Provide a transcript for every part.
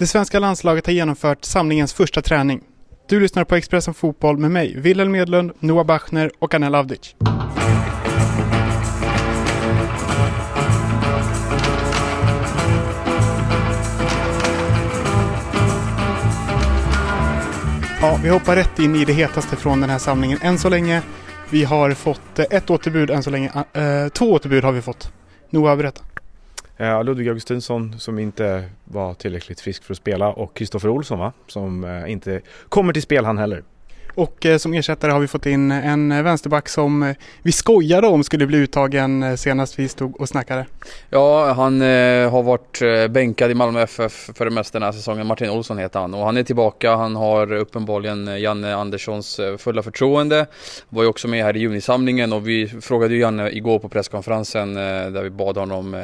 Det svenska landslaget har genomfört samlingens första träning. Du lyssnar på Expressen Fotboll med mig, Wilhelm Medlund, Noah Bachner och Anel Avdic. Ja, vi hoppar rätt in i det hetaste från den här samlingen än så länge. Vi har fått eh, ett återbud än så länge. Uh, två återbud har vi fått. Noah, berätta. Ja, Ludvig Augustinsson som inte var tillräckligt frisk för att spela och Kristoffer Olsson va? som uh, inte kommer till spel han heller. Och eh, som ersättare har vi fått in en vänsterback som eh, vi skojade om skulle bli uttagen eh, senast vi stod och snackade. Ja, han eh, har varit eh, bänkad i Malmö FF för det mesta den här säsongen. Martin Olsson heter han och han är tillbaka. Han har uppenbarligen Janne Anderssons fulla förtroende. Var ju också med här i junisamlingen och vi frågade ju Janne igår på presskonferensen eh, där vi bad honom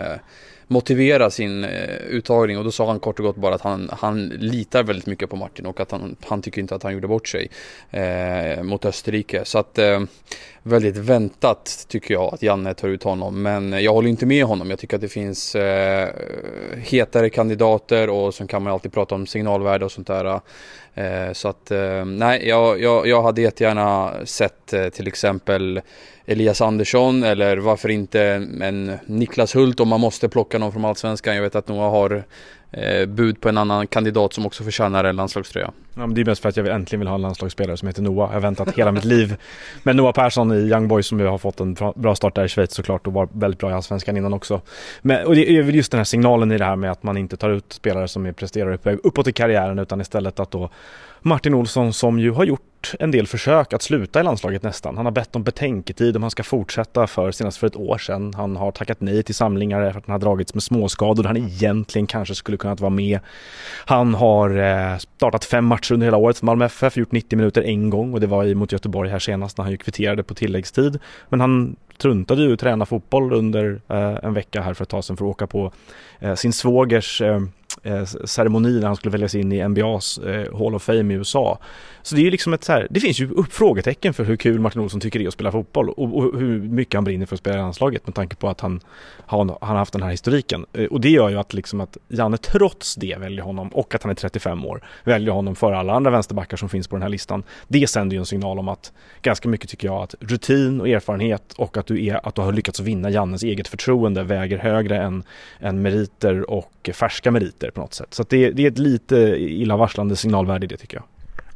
motivera sin eh, uttagning och då sa han kort och gott bara att han, han litar väldigt mycket på Martin och att han, han tycker inte att han gjorde bort sig eh, mot Österrike. Så att eh, väldigt väntat tycker jag att Janne tar ut honom. Men jag håller inte med honom. Jag tycker att det finns eh, hetare kandidater och sen kan man alltid prata om signalvärde och sånt där. Eh, så att eh, nej, jag, jag, jag hade jättegärna sett eh, till exempel Elias Andersson eller varför inte en Niklas Hult om man måste plocka någon från Allsvenskan. Jag vet att Noah har eh, bud på en annan kandidat som också förtjänar en landslagströja. Ja, men det är mest för att jag äntligen vill ha en landslagsspelare som heter Noah. Jag har väntat hela mitt liv. Men Noah Persson i Young Boys som ju har fått en bra start där i Schweiz såklart och var väldigt bra i Allsvenskan innan också. Men, och det är väl just den här signalen i det här med att man inte tar ut spelare som är presterar uppåt i karriären utan istället att då Martin Olsson som ju har gjort en del försök att sluta i landslaget nästan. Han har bett om betänketid om han ska fortsätta för senast för ett år sedan. Han har tackat nej till samlingar för att han har dragits med småskador där han egentligen kanske skulle kunnat vara med. Han har eh, startat fem matcher under hela året för Malmö FF, gjort 90 minuter en gång och det var mot Göteborg här senast när han ju kvitterade på tilläggstid. Men han truntade ju att träna fotboll under eh, en vecka här för ett tag sedan för att åka på eh, sin svågers eh, ceremoni när han skulle väljas in i NBAs eh, Hall of Fame i USA. Så det är ju liksom ett så här, det finns ju upp frågetecken för hur kul Martin Olsson tycker det är att spela fotboll och, och hur mycket han brinner för att spela i landslaget med tanke på att han, han, han har haft den här historiken. Eh, och det gör ju att liksom att Janne trots det väljer honom och att han är 35 år väljer honom för alla andra vänsterbackar som finns på den här listan. Det sänder ju en signal om att ganska mycket tycker jag att rutin och erfarenhet och att du, är, att du har lyckats vinna Jannes eget förtroende väger högre än, än meriter och färska meriter på något sätt. Så det, det är ett lite illavarslande signalvärde i det tycker jag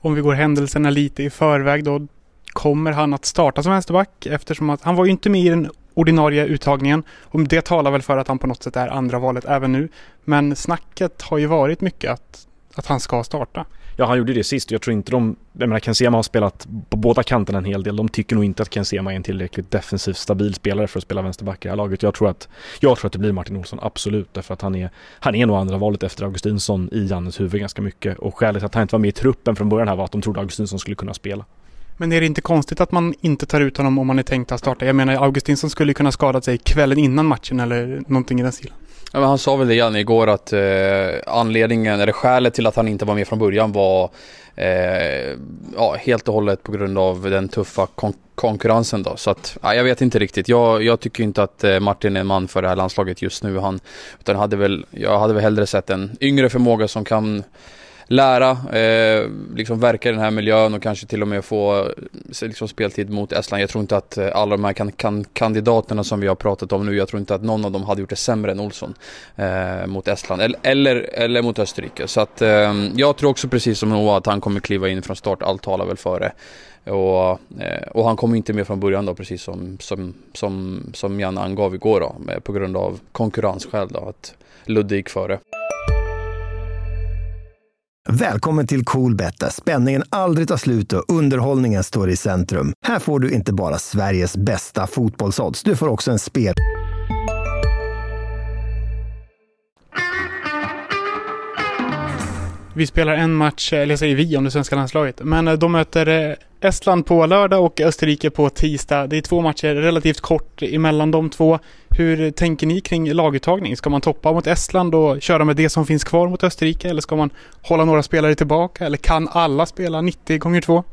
om vi går händelserna lite i förväg då, kommer han att starta som vänsterback eftersom att han var ju inte med i den ordinarie uttagningen. Och det talar väl för att han på något sätt är andra valet även nu. Men snacket har ju varit mycket att, att han ska starta. Ja, han gjorde det sist. och Jag tror inte de... Jag menar, Ken Sema har spelat på båda kanterna en hel del. De tycker nog inte att Ken Sema är en tillräckligt defensivt stabil spelare för att spela vänsterback i det här laget. Jag tror att, jag tror att det blir Martin Olsson, absolut. Därför att han är, han är nog andra valet efter Augustinsson i Jannes huvud ganska mycket. Och skälet att han inte var med i truppen från början här var att de trodde Augustinsson skulle kunna spela. Men är det inte konstigt att man inte tar ut honom om man är tänkt att starta? Jag menar, Augustinsson skulle kunna skadat sig kvällen innan matchen eller någonting i den stilen. Ja, han sa väl det Janne igår att eh, anledningen, eller skälet till att han inte var med från början var eh, ja, helt och hållet på grund av den tuffa kon konkurrensen då. Så att, ja, jag vet inte riktigt. Jag, jag tycker inte att eh, Martin är en man för det här landslaget just nu. Han, utan hade väl, jag hade väl hellre sett en yngre förmåga som kan lära, eh, liksom verka i den här miljön och kanske till och med få eh, liksom, speltid mot Estland. Jag tror inte att eh, alla de här kan, kan, kandidaterna som vi har pratat om nu, jag tror inte att någon av dem hade gjort det sämre än Olsson eh, mot Estland eller, eller, eller, mot Österrike. Så att eh, jag tror också precis som Noah att han kommer kliva in från start, allt talar väl för det. Och, eh, och, han kom inte med från början då precis som, som, som, som Jan angav igår då, på grund av konkurrensskäl då, att Ludde gick före. Välkommen till Coolbet där spänningen aldrig tar slut och underhållningen står i centrum. Här får du inte bara Sveriges bästa fotbollsodds, du får också en spel... Vi spelar en match, eh, eller jag säger vi om det svenska landslaget, men eh, de möter eh, Estland på lördag och Österrike på tisdag. Det är två matcher, relativt kort emellan de två. Hur tänker ni kring laguttagning? Ska man toppa mot Estland och köra med det som finns kvar mot Österrike? Eller ska man hålla några spelare tillbaka? Eller kan alla spela 90 gånger 2?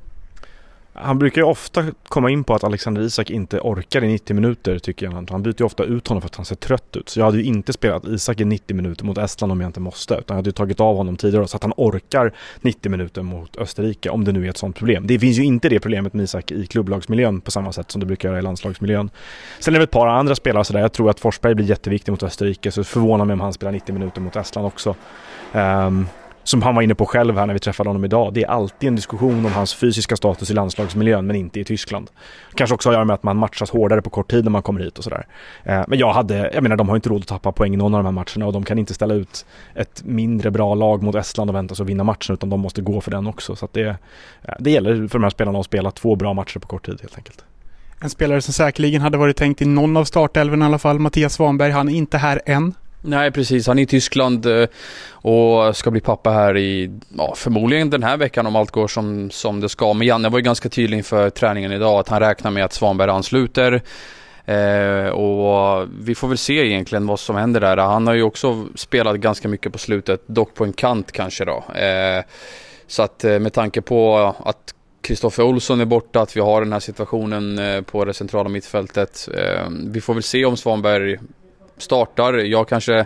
Han brukar ju ofta komma in på att Alexander Isak inte orkar i 90 minuter tycker jag. Han byter ju ofta ut honom för att han ser trött ut. Så jag hade ju inte spelat Isak i 90 minuter mot Estland om jag inte måste. Utan jag hade ju tagit av honom tidigare så att han orkar 90 minuter mot Österrike om det nu är ett sånt problem. Det finns ju inte det problemet med Isak i klubblagsmiljön på samma sätt som det brukar göra i landslagsmiljön. Sen är det ett par andra spelare sådär. Jag tror att Forsberg blir jätteviktig mot Österrike så det förvånar mig om han spelar 90 minuter mot Estland också. Um, som han var inne på själv här när vi träffade honom idag, det är alltid en diskussion om hans fysiska status i landslagsmiljön men inte i Tyskland. Kanske också har att göra med att man matchas hårdare på kort tid när man kommer hit och sådär. Eh, men jag hade, jag menar de har inte råd att tappa poäng i någon av de här matcherna och de kan inte ställa ut ett mindre bra lag mot Estland och vänta sig att vinna matchen utan de måste gå för den också. Så att det, eh, det gäller för de här spelarna att spela två bra matcher på kort tid helt enkelt. En spelare som säkerligen hade varit tänkt i någon av startelven i alla fall, Mattias Svanberg, han är inte här än. Nej precis, han är i Tyskland eh, och ska bli pappa här i, ja, förmodligen den här veckan om allt går som, som det ska. Men Janne var ju ganska tydlig inför träningen idag att han räknar med att Svanberg ansluter. Eh, och vi får väl se egentligen vad som händer där. Han har ju också spelat ganska mycket på slutet, dock på en kant kanske då. Eh, så att eh, med tanke på att Kristoffer Olsson är borta, att vi har den här situationen eh, på det centrala mittfältet. Vi får väl se om Svanberg startar. Jag kanske,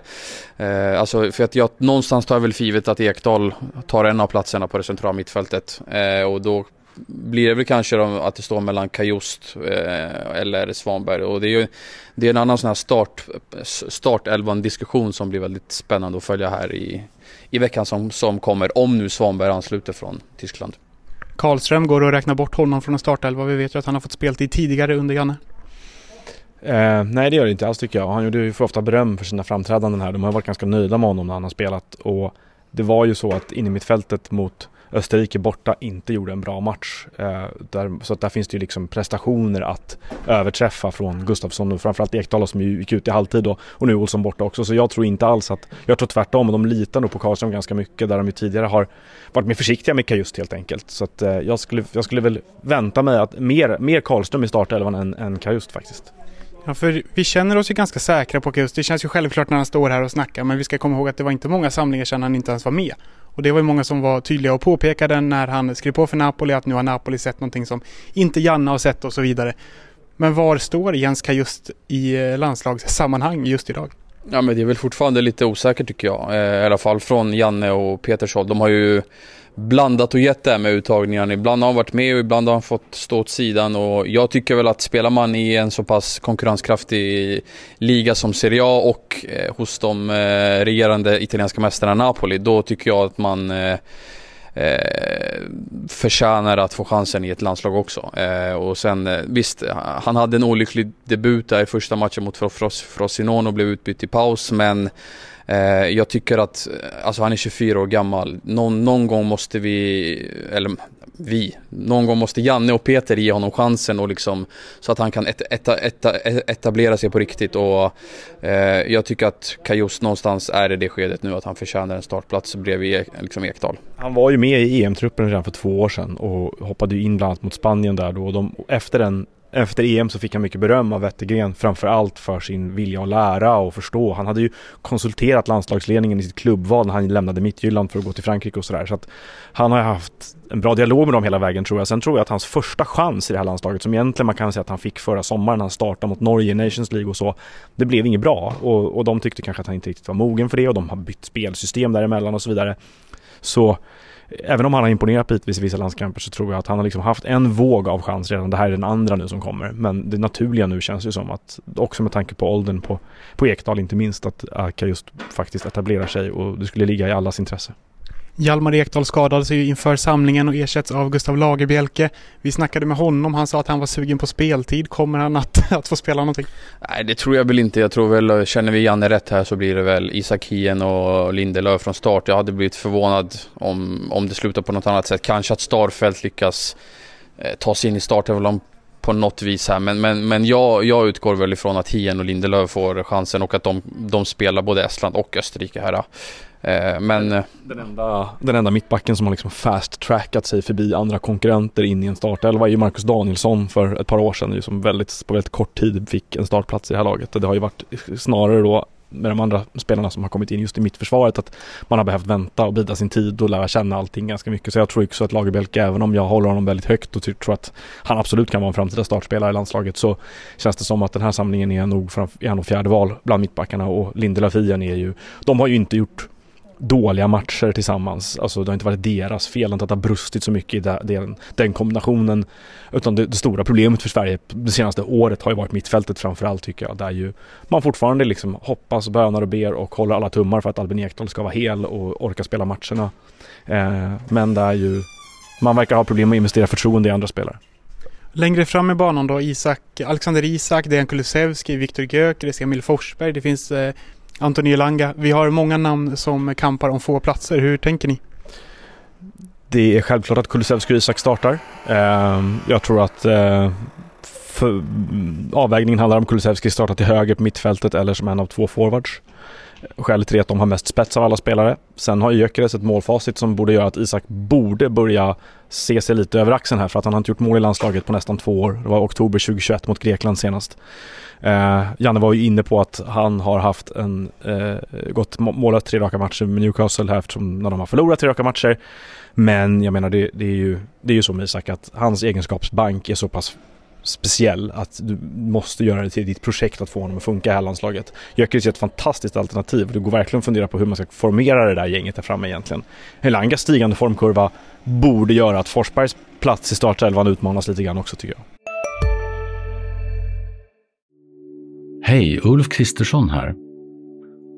eh, alltså för att jag någonstans tar jag väl för givet att Ekdal tar en av platserna på det centrala mittfältet eh, och då blir det väl kanske de, att det står mellan Kajost eh, eller Svanberg och det är ju det är en annan sån här start, startelvan diskussion som blir väldigt spännande att följa här i, i veckan som, som kommer om nu Svanberg ansluter från Tyskland. Karlström går att räkna bort honom från en startelva. Vi vet ju att han har fått speltid tidigare under Janne. Eh, nej det gör det inte alls tycker jag. Han gjorde ju för ofta beröm för sina framträdanden här. De har varit ganska nöjda med honom när han har spelat. Och det var ju så att in i mittfältet mot Österrike borta inte gjorde en bra match. Eh, där, så att där finns det ju liksom prestationer att överträffa från Gustafsson och framförallt Ekdal som ju gick ut i halvtid då, och nu Olsson borta också. Så jag tror inte alls att, jag tror tvärtom, de litar nog på Karlström ganska mycket där de ju tidigare har varit mer försiktiga med just helt enkelt. Så att eh, jag, skulle, jag skulle väl vänta mig att mer, mer Karlström i startelvan än, än Kajust faktiskt. Ja, för vi känner oss ju ganska säkra på Kust. Det känns ju självklart när han står här och snackar, men vi ska komma ihåg att det var inte många samlingar sedan han inte ens var med. Och det var ju många som var tydliga och påpekade när han skrev på för Napoli att nu har Napoli sett någonting som inte Janne har sett och så vidare. Men var står Jens Kajust i eh, landslagssammanhang just idag? Ja men det är väl fortfarande lite osäkert tycker jag. Eh, I alla fall från Janne och Peters håll. De har ju blandat och gett det här med uttagningarna. Ibland har han varit med och ibland har han fått stå åt sidan. Och jag tycker väl att spelar man i en så pass konkurrenskraftig liga som Serie A och eh, hos de eh, regerande italienska mästarna Napoli, då tycker jag att man eh, eh, förtjänar att få chansen i ett landslag också. Eh, och sen eh, visst, han hade en olycklig debut där i första matchen mot Frosinone och blev utbytt i paus men Eh, jag tycker att, alltså han är 24 år gammal. Någon, någon gång måste vi, eller vi, någon gång måste Janne och Peter ge honom chansen och liksom så att han kan et, et, et, etablera sig på riktigt och eh, jag tycker att Kajos någonstans är i det skedet nu att han förtjänar en startplats bredvid e-, liksom Ekdal. Han var ju med i EM-truppen redan för två år sedan och hoppade in bland annat mot Spanien där då och de, efter den efter EM så fick han mycket beröm av Wettergren framförallt för sin vilja att lära och förstå. Han hade ju konsulterat landslagsledningen i sitt klubbval när han lämnade Midtjylland för att gå till Frankrike och sådär. Så att han har haft en bra dialog med dem hela vägen tror jag. Sen tror jag att hans första chans i det här landslaget, som egentligen man kan säga att han fick förra sommaren när han startade mot Norge i Nations League och så, det blev inget bra. Och, och de tyckte kanske att han inte riktigt var mogen för det och de har bytt spelsystem däremellan och så vidare. Så även om han har imponerat bitvis i vissa landskamper så tror jag att han har liksom haft en våg av chans redan. Det här är den andra nu som kommer. Men det naturliga nu känns ju som att, också med tanke på åldern på, på Ekdal inte minst, att Aka just faktiskt etablerar sig och det skulle ligga i allas intresse. Hjalmar Ekdal skadade sig inför samlingen och ersätts av Gustav Lagerbielke. Vi snackade med honom, han sa att han var sugen på speltid. Kommer han att, att få spela någonting? Nej, det tror jag väl inte. Jag tror väl, känner vi Janne rätt här så blir det väl Isak Hien och Lindelöf från start. Jag hade blivit förvånad om, om det slutar på något annat sätt. Kanske att Starfelt lyckas eh, ta sig in i starten på något vis här. Men, men, men jag, jag utgår väl ifrån att Hien och Lindelöf får chansen och att de, de spelar både Estland och Österrike här. Eh, men... Eh, den enda, den enda mittbacken som har liksom fast-trackat sig förbi andra konkurrenter in i en startelva är ju Marcus Danielsson för ett par år sedan. Som väldigt, på väldigt kort tid fick en startplats i det här laget. Det har ju varit snarare då med de andra spelarna som har kommit in just i mittförsvaret att man har behövt vänta och bida sin tid och lära känna allting ganska mycket. Så jag tror också att Lagerbielke, även om jag håller honom väldigt högt och tror att han absolut kan vara en framtida startspelare i landslaget så känns det som att den här samlingen är nog, är nog fjärde val bland mittbackarna och Lindelöf är ju, de har ju inte gjort dåliga matcher tillsammans. Alltså det har inte varit deras fel, att det har brustit så mycket i den, den kombinationen. Utan det, det, stora problemet för Sverige det senaste året har ju varit mittfältet framförallt tycker jag. Där ju man fortfarande liksom hoppas, bönar och ber och håller alla tummar för att Albin Ekdal ska vara hel och orka spela matcherna. Eh, men där ju man verkar ha problem med att investera förtroende i andra spelare. Längre fram i banan då Isak, Alexander Isak, Dejan Kulusevski, Viktor Gyökeres, Emil Forsberg. Det finns eh, Antoni Elanga. Vi har många namn som kampar om få platser. Hur tänker ni? Det är självklart att Kulusevski och Isak startar. Ehm, jag tror att eh, avvägningen handlar om Kulusevski startar till höger på mittfältet eller som en av två forwards. Skälet till det är att de har mest spets av alla spelare. Sen har Gyökeres ett målfacit som borde göra att Isak borde börja se sig lite över axeln här för att han har inte gjort mål i landslaget på nästan två år. Det var oktober 2021 mot Grekland senast. Eh, Janne var ju inne på att han har haft en, eh, gått målat tre raka matcher med Newcastle här eftersom när de har förlorat tre raka matcher. Men jag menar det, det, är ju, det är ju så med Isak att hans egenskapsbank är så pass speciell att du måste göra det till ditt projekt att få honom att funka i här landslaget. Gyökeres är ett fantastiskt alternativ och det går verkligen att fundera på hur man ska formera det där gänget där framme egentligen. Helangas stigande formkurva borde göra att Forsbergs plats i startelvan utmanas lite grann också tycker jag. Hej, Ulf Kristersson här.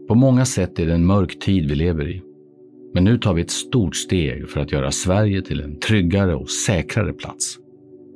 På många sätt är det en mörk tid vi lever i. Men nu tar vi ett stort steg för att göra Sverige till en tryggare och säkrare plats.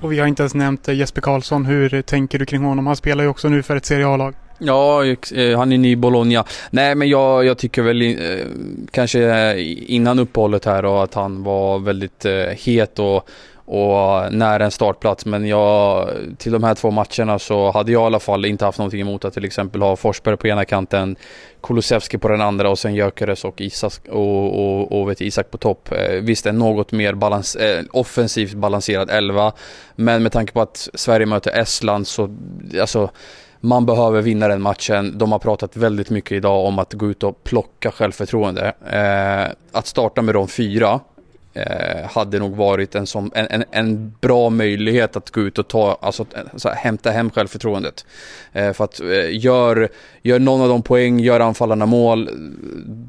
Och vi har inte ens nämnt eh, Jesper Karlsson. Hur tänker du kring honom? Han spelar ju också nu för ett Serie A-lag. Ja, eh, han är ny i Bologna. Nej, men jag, jag tycker väl eh, kanske eh, innan uppehållet här då att han var väldigt eh, het och, och nära en startplats. Men jag, till de här två matcherna så hade jag i alla fall inte haft någonting emot att till exempel ha Forsberg på ena kanten, Kulusevski på den andra och sen Gyökeres och, Isak, och, och, och vet, Isak på topp. Eh, visst, en något mer balans, eh, offensivt balanserad elva. Men med tanke på att Sverige möter Estland så, alltså man behöver vinna den matchen. De har pratat väldigt mycket idag om att gå ut och plocka självförtroende. Eh, att starta med de fyra eh, hade nog varit en, som, en, en, en, bra möjlighet att gå ut och ta, alltså eh, så här, hämta hem självförtroendet. Eh, för att eh, gör, gör någon av de poäng, gör anfallarna mål,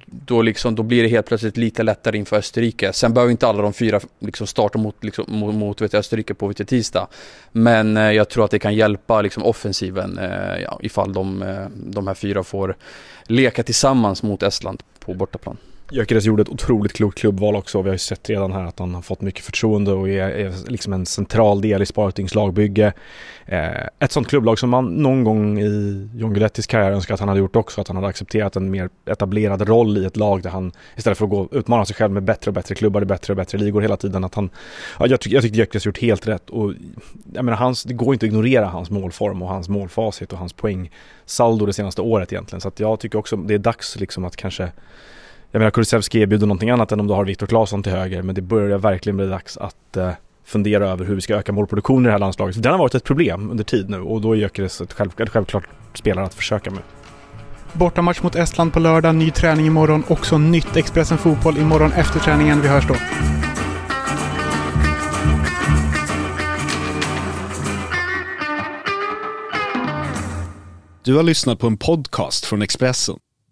då, liksom, då blir det helt plötsligt lite lättare inför Österrike. Sen behöver inte alla de fyra liksom, starta mot, liksom, mot, mot vet, Österrike på vet, tisdag. Men eh, jag tror att det kan hjälpa liksom, offensiven eh, ja, ifall de, eh, de här fyra får leka tillsammans mot Estland på bortaplan. Gyökeres gjorde ett otroligt klokt klubbval också. Vi har ju sett redan här att han har fått mycket förtroende och är, är liksom en central del i Spartings lagbygge. Eh, ett sånt klubblag som man någon gång i John Guidettis karriär önskar att han hade gjort också. Att han hade accepterat en mer etablerad roll i ett lag där han istället för att gå utmana sig själv med bättre och bättre klubbar i bättre och bättre ligor hela tiden. Att han, ja, jag, tyck, jag tyckte Gyökeres gjort helt rätt och jag menar, hans, det går inte att ignorera hans målform och hans målfacit och hans poängsaldo det senaste året egentligen. Så att jag tycker också det är dags liksom att kanske jag menar Kulusevski erbjuder någonting annat än om du har Viktor Claesson till höger men det börjar verkligen bli dags att eh, fundera över hur vi ska öka målproduktionen i det här landslaget. För den har varit ett problem under tid nu och då är Gyökeres ett själv, självklart spelare att försöka med. Bortamatch mot Estland på lördag, ny träning imorgon, också nytt Expressen Fotboll imorgon efter träningen. Vi hörs då. Du har lyssnat på en podcast från Expressen.